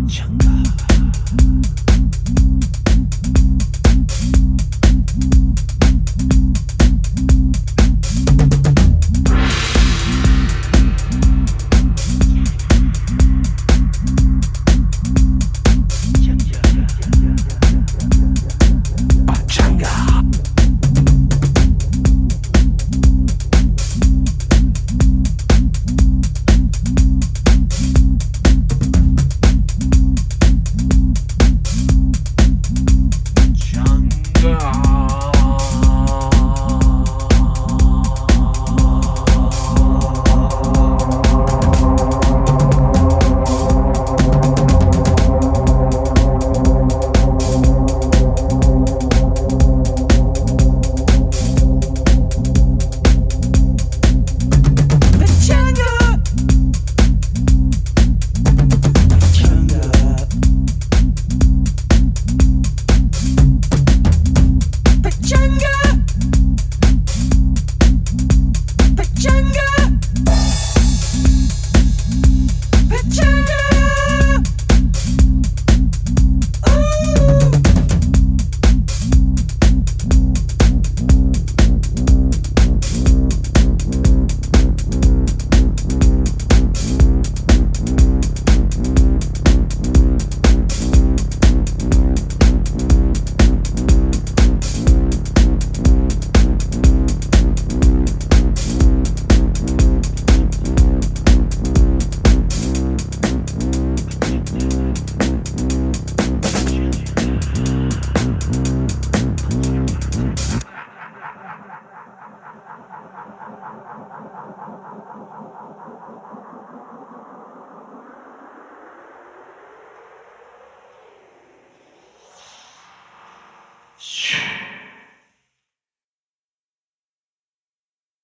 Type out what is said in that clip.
完成。